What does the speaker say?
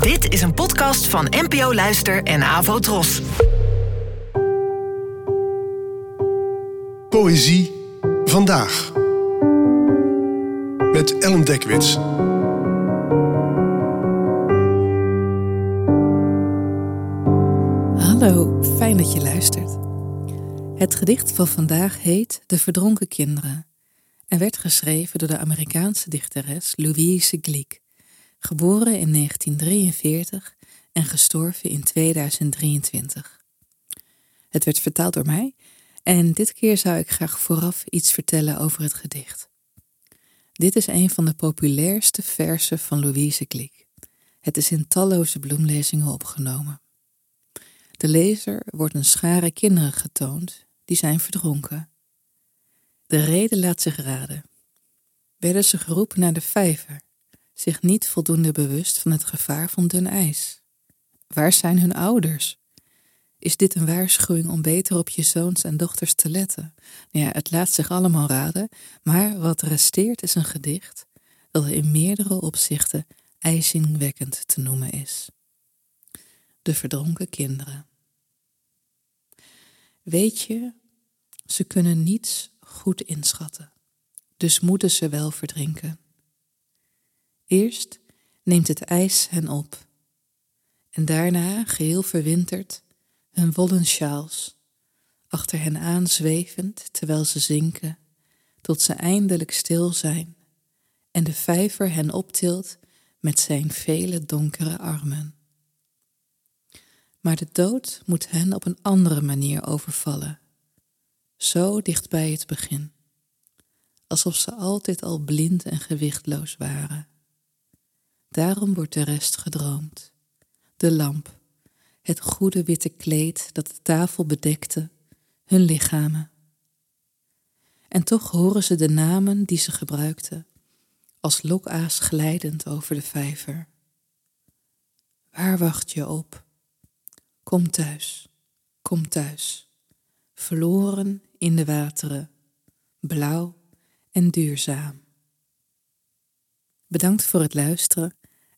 Dit is een podcast van NPO Luister en Avo Tros. Poëzie vandaag. Met Ellen Dekwits. Hallo, fijn dat je luistert. Het gedicht van vandaag heet De Verdronken Kinderen en werd geschreven door de Amerikaanse dichteres Louise Glück, geboren in 1943 en gestorven in 2023. Het werd vertaald door mij en dit keer zou ik graag vooraf iets vertellen over het gedicht. Dit is een van de populairste versen van Louise Glück. Het is in talloze bloemlezingen opgenomen. De lezer wordt een schare kinderen getoond die zijn verdronken. De reden laat zich raden. Werden ze geroepen naar de vijver, zich niet voldoende bewust van het gevaar van dun ijs? Waar zijn hun ouders? Is dit een waarschuwing om beter op je zoons en dochters te letten? Ja, het laat zich allemaal raden, maar wat resteert is een gedicht dat in meerdere opzichten ijzingwekkend te noemen is. De verdronken kinderen. Weet je, ze kunnen niets goed inschatten, dus moeten ze wel verdrinken. Eerst neemt het ijs hen op, en daarna, geheel verwinterd, hun wollen sjaals, achter hen aan zwevend terwijl ze zinken, tot ze eindelijk stil zijn en de vijver hen optilt met zijn vele donkere armen. Maar de dood moet hen op een andere manier overvallen, zo dicht bij het begin, alsof ze altijd al blind en gewichtloos waren. Daarom wordt de rest gedroomd, de lamp, het goede witte kleed dat de tafel bedekte, hun lichamen. En toch horen ze de namen die ze gebruikten, als lokaas glijdend over de vijver. Waar wacht je op? Kom thuis, kom thuis, verloren in de wateren, blauw en duurzaam. Bedankt voor het luisteren